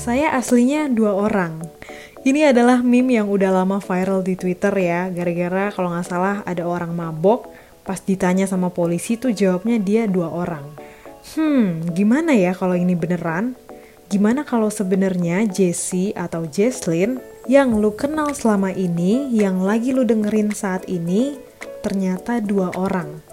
saya aslinya dua orang. Ini adalah meme yang udah lama viral di Twitter ya, gara-gara kalau nggak salah ada orang mabok, pas ditanya sama polisi tuh jawabnya dia dua orang. Hmm, gimana ya kalau ini beneran? Gimana kalau sebenarnya Jessie atau Jesslyn yang lu kenal selama ini, yang lagi lu dengerin saat ini, ternyata dua orang?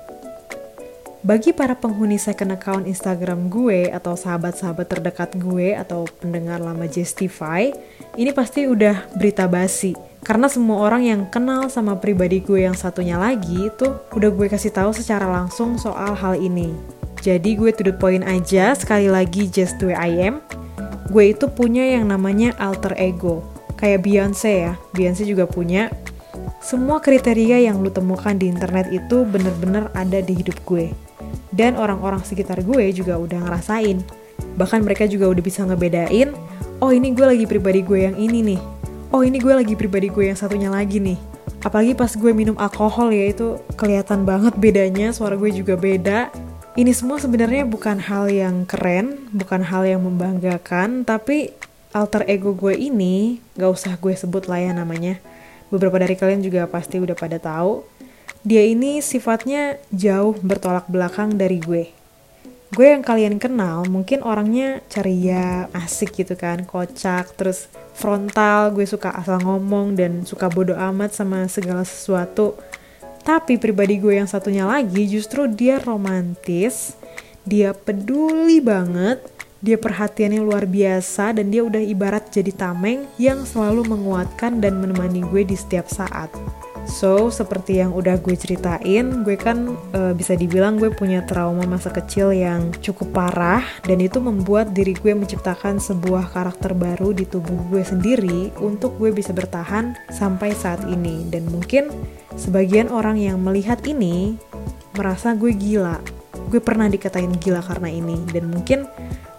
Bagi para penghuni second account Instagram gue atau sahabat-sahabat terdekat gue atau pendengar lama Justify, ini pasti udah berita basi. Karena semua orang yang kenal sama pribadi gue yang satunya lagi itu udah gue kasih tahu secara langsung soal hal ini. Jadi gue to the point aja, sekali lagi just the way I am. Gue itu punya yang namanya alter ego. Kayak Beyonce ya, Beyonce juga punya. Semua kriteria yang lu temukan di internet itu bener-bener ada di hidup gue dan orang-orang sekitar gue juga udah ngerasain. Bahkan mereka juga udah bisa ngebedain, oh ini gue lagi pribadi gue yang ini nih. Oh ini gue lagi pribadi gue yang satunya lagi nih. Apalagi pas gue minum alkohol ya itu kelihatan banget bedanya, suara gue juga beda. Ini semua sebenarnya bukan hal yang keren, bukan hal yang membanggakan, tapi alter ego gue ini, gak usah gue sebut lah ya namanya. Beberapa dari kalian juga pasti udah pada tahu dia ini sifatnya jauh bertolak belakang dari gue. Gue yang kalian kenal mungkin orangnya ceria, asik gitu kan, kocak, terus frontal, gue suka asal ngomong dan suka bodoh amat sama segala sesuatu. Tapi pribadi gue yang satunya lagi justru dia romantis, dia peduli banget, dia perhatiannya luar biasa dan dia udah ibarat jadi tameng yang selalu menguatkan dan menemani gue di setiap saat. So, seperti yang udah gue ceritain, gue kan e, bisa dibilang gue punya trauma masa kecil yang cukup parah dan itu membuat diri gue menciptakan sebuah karakter baru di tubuh gue sendiri untuk gue bisa bertahan sampai saat ini. Dan mungkin sebagian orang yang melihat ini merasa gue gila. Gue pernah dikatain gila karena ini dan mungkin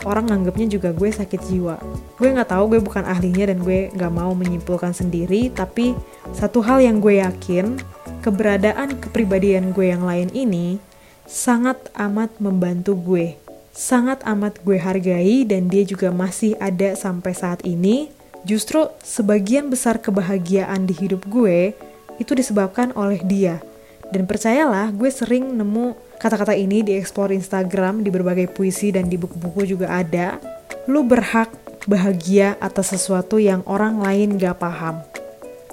orang nganggapnya juga gue sakit jiwa. Gue nggak tahu, gue bukan ahlinya dan gue nggak mau menyimpulkan sendiri, tapi satu hal yang gue yakin, keberadaan kepribadian gue yang lain ini sangat amat membantu gue. Sangat amat gue hargai dan dia juga masih ada sampai saat ini. Justru sebagian besar kebahagiaan di hidup gue itu disebabkan oleh dia. Dan percayalah, gue sering nemu kata-kata ini di explore Instagram, di berbagai puisi dan di buku-buku juga ada. Lu berhak bahagia atas sesuatu yang orang lain gak paham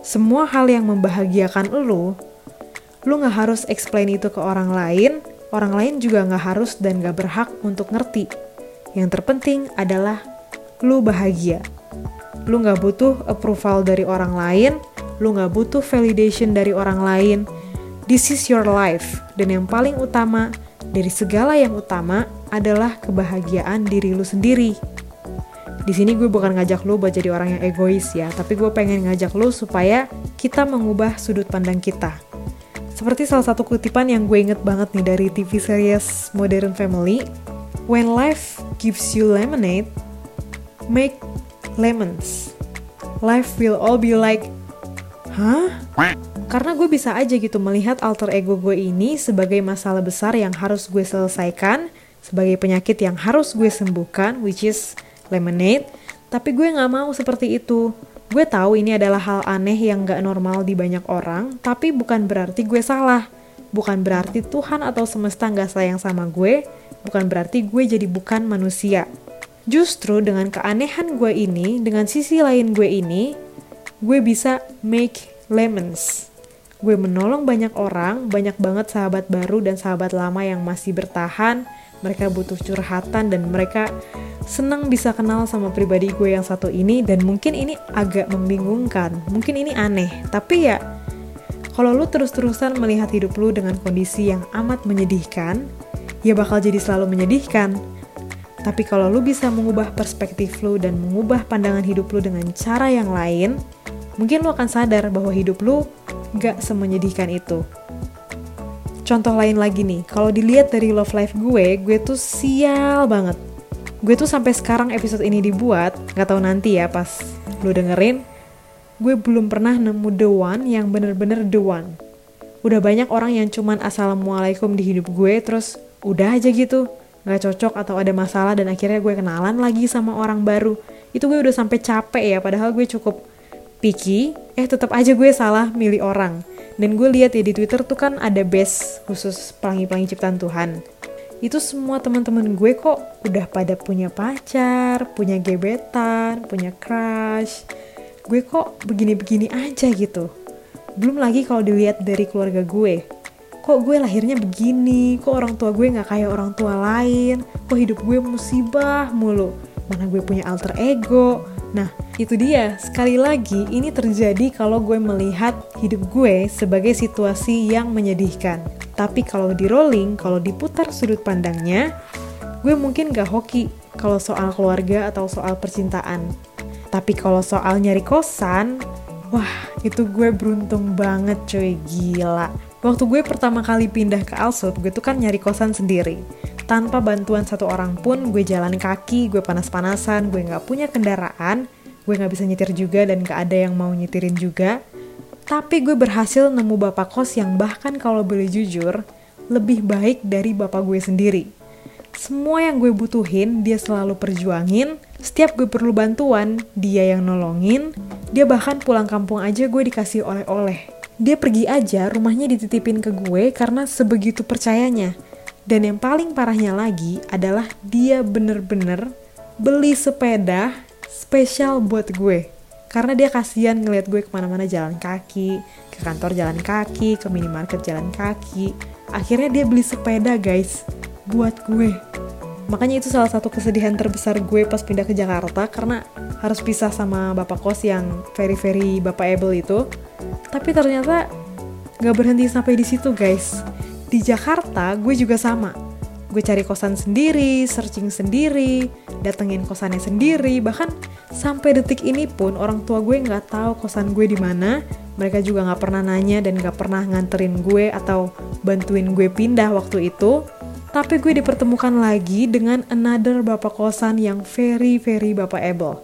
semua hal yang membahagiakan lu, lu gak harus explain itu ke orang lain, orang lain juga gak harus dan gak berhak untuk ngerti. Yang terpenting adalah lu bahagia. Lu gak butuh approval dari orang lain, lu gak butuh validation dari orang lain. This is your life. Dan yang paling utama, dari segala yang utama adalah kebahagiaan diri lu sendiri di sini gue bukan ngajak lo buat jadi orang yang egois ya, tapi gue pengen ngajak lo supaya kita mengubah sudut pandang kita. Seperti salah satu kutipan yang gue inget banget nih dari TV series Modern Family, When life gives you lemonade, make lemons. Life will all be like, hah? Karena gue bisa aja gitu melihat alter ego gue ini sebagai masalah besar yang harus gue selesaikan, sebagai penyakit yang harus gue sembuhkan, which is lemonade, tapi gue gak mau seperti itu. Gue tahu ini adalah hal aneh yang gak normal di banyak orang, tapi bukan berarti gue salah. Bukan berarti Tuhan atau semesta gak sayang sama gue, bukan berarti gue jadi bukan manusia. Justru dengan keanehan gue ini, dengan sisi lain gue ini, gue bisa make lemons. Gue menolong banyak orang, banyak banget sahabat baru dan sahabat lama yang masih bertahan, mereka butuh curhatan dan mereka senang bisa kenal sama pribadi gue yang satu ini. Dan mungkin ini agak membingungkan, mungkin ini aneh, tapi ya kalau lu terus-terusan melihat hidup lu dengan kondisi yang amat menyedihkan, ya bakal jadi selalu menyedihkan. Tapi kalau lu bisa mengubah perspektif lu dan mengubah pandangan hidup lu dengan cara yang lain, mungkin lu akan sadar bahwa hidup lu gak semenyedihkan itu. Contoh lain lagi nih, kalau dilihat dari love life gue, gue tuh sial banget. Gue tuh sampai sekarang episode ini dibuat, nggak tahu nanti ya pas lu dengerin, gue belum pernah nemu the one yang bener-bener the one. Udah banyak orang yang cuman assalamualaikum di hidup gue, terus udah aja gitu, nggak cocok atau ada masalah dan akhirnya gue kenalan lagi sama orang baru. Itu gue udah sampai capek ya, padahal gue cukup picky, eh tetap aja gue salah milih orang. Dan gue lihat ya di Twitter tuh kan ada best khusus pelangi-pelangi ciptaan Tuhan. Itu semua teman-teman gue kok udah pada punya pacar, punya gebetan, punya crush. Gue kok begini-begini aja gitu. Belum lagi kalau dilihat dari keluarga gue. Kok gue lahirnya begini, kok orang tua gue gak kayak orang tua lain, kok hidup gue musibah mulu. Mana gue punya alter ego, Nah, itu dia. Sekali lagi, ini terjadi kalau gue melihat hidup gue sebagai situasi yang menyedihkan. Tapi kalau di rolling, kalau diputar sudut pandangnya, gue mungkin gak hoki kalau soal keluarga atau soal percintaan. Tapi kalau soal nyari kosan, wah itu gue beruntung banget cuy, gila. Waktu gue pertama kali pindah ke Alsut, gue tuh kan nyari kosan sendiri. Tanpa bantuan satu orang pun, gue jalan kaki, gue panas-panasan, gue gak punya kendaraan, gue gak bisa nyetir juga dan gak ada yang mau nyetirin juga. Tapi gue berhasil nemu bapak kos yang bahkan kalau boleh jujur, lebih baik dari bapak gue sendiri. Semua yang gue butuhin, dia selalu perjuangin. Setiap gue perlu bantuan, dia yang nolongin. Dia bahkan pulang kampung aja gue dikasih oleh-oleh. Dia pergi aja, rumahnya dititipin ke gue karena sebegitu percayanya dan yang paling parahnya lagi adalah dia bener-bener beli sepeda spesial buat gue. Karena dia kasihan ngeliat gue ke mana-mana jalan kaki, ke kantor jalan kaki, ke minimarket jalan kaki. Akhirnya dia beli sepeda guys, buat gue. Makanya itu salah satu kesedihan terbesar gue pas pindah ke Jakarta karena harus pisah sama bapak kos yang very very bapak able itu. Tapi ternyata gak berhenti sampai di situ guys di Jakarta gue juga sama. Gue cari kosan sendiri, searching sendiri, datengin kosannya sendiri, bahkan sampai detik ini pun orang tua gue nggak tahu kosan gue di mana. Mereka juga nggak pernah nanya dan nggak pernah nganterin gue atau bantuin gue pindah waktu itu. Tapi gue dipertemukan lagi dengan another bapak kosan yang very very bapak able.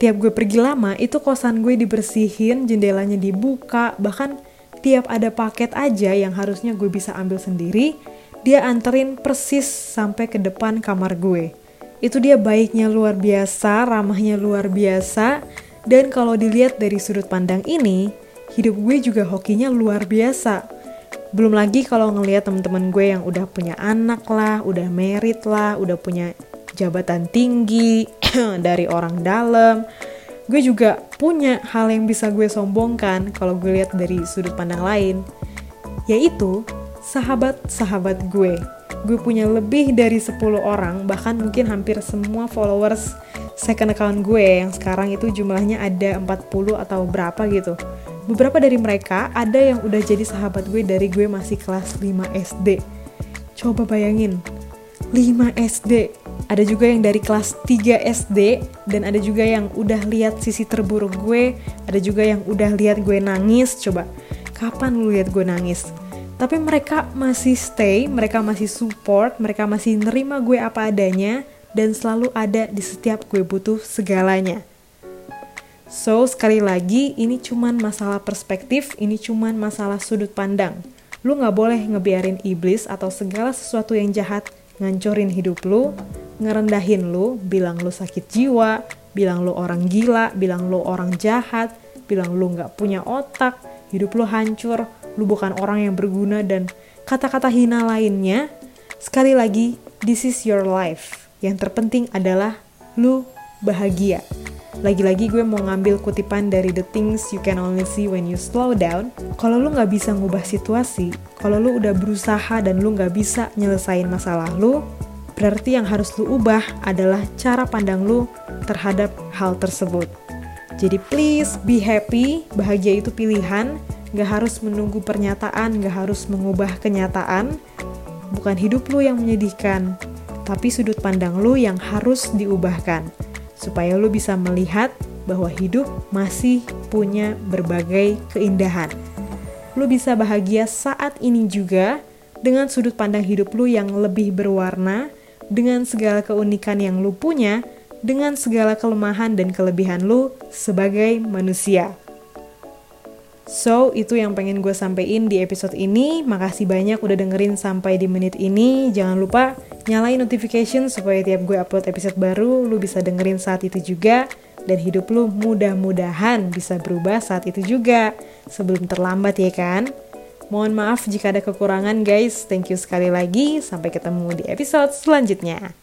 Tiap gue pergi lama, itu kosan gue dibersihin, jendelanya dibuka, bahkan tiap ada paket aja yang harusnya gue bisa ambil sendiri, dia anterin persis sampai ke depan kamar gue. Itu dia baiknya luar biasa, ramahnya luar biasa, dan kalau dilihat dari sudut pandang ini, hidup gue juga hokinya luar biasa. Belum lagi kalau ngelihat temen-temen gue yang udah punya anak lah, udah merit lah, udah punya jabatan tinggi dari orang dalam, gue juga punya hal yang bisa gue sombongkan kalau gue lihat dari sudut pandang lain, yaitu sahabat-sahabat gue. Gue punya lebih dari 10 orang, bahkan mungkin hampir semua followers second account gue yang sekarang itu jumlahnya ada 40 atau berapa gitu. Beberapa dari mereka ada yang udah jadi sahabat gue dari gue masih kelas 5 SD. Coba bayangin, 5 SD ada juga yang dari kelas 3 SD dan ada juga yang udah lihat sisi terburuk gue, ada juga yang udah lihat gue nangis. Coba, kapan lu lihat gue nangis? Tapi mereka masih stay, mereka masih support, mereka masih nerima gue apa adanya dan selalu ada di setiap gue butuh segalanya. So, sekali lagi, ini cuman masalah perspektif, ini cuman masalah sudut pandang. Lu gak boleh ngebiarin iblis atau segala sesuatu yang jahat ngancurin hidup lu, ngerendahin lu, bilang lu sakit jiwa, bilang lu orang gila, bilang lu orang jahat, bilang lu nggak punya otak, hidup lu hancur, lu bukan orang yang berguna dan kata-kata hina lainnya. Sekali lagi, this is your life. Yang terpenting adalah lu bahagia. Lagi-lagi gue mau ngambil kutipan dari The Things You Can Only See When You Slow Down. Kalau lu nggak bisa ngubah situasi, kalau lu udah berusaha dan lu nggak bisa nyelesain masalah lu, berarti yang harus lu ubah adalah cara pandang lu terhadap hal tersebut. Jadi please be happy, bahagia itu pilihan, gak harus menunggu pernyataan, gak harus mengubah kenyataan. Bukan hidup lu yang menyedihkan, tapi sudut pandang lu yang harus diubahkan supaya lu bisa melihat bahwa hidup masih punya berbagai keindahan. Lu bisa bahagia saat ini juga dengan sudut pandang hidup lu yang lebih berwarna, dengan segala keunikan yang lu punya, dengan segala kelemahan dan kelebihan lu sebagai manusia. So, itu yang pengen gue sampein di episode ini. Makasih banyak udah dengerin sampai di menit ini. Jangan lupa Nyalain notification supaya tiap gue upload episode baru, lu bisa dengerin saat itu juga. Dan hidup lu mudah-mudahan bisa berubah saat itu juga. Sebelum terlambat ya kan? Mohon maaf jika ada kekurangan guys. Thank you sekali lagi. Sampai ketemu di episode selanjutnya.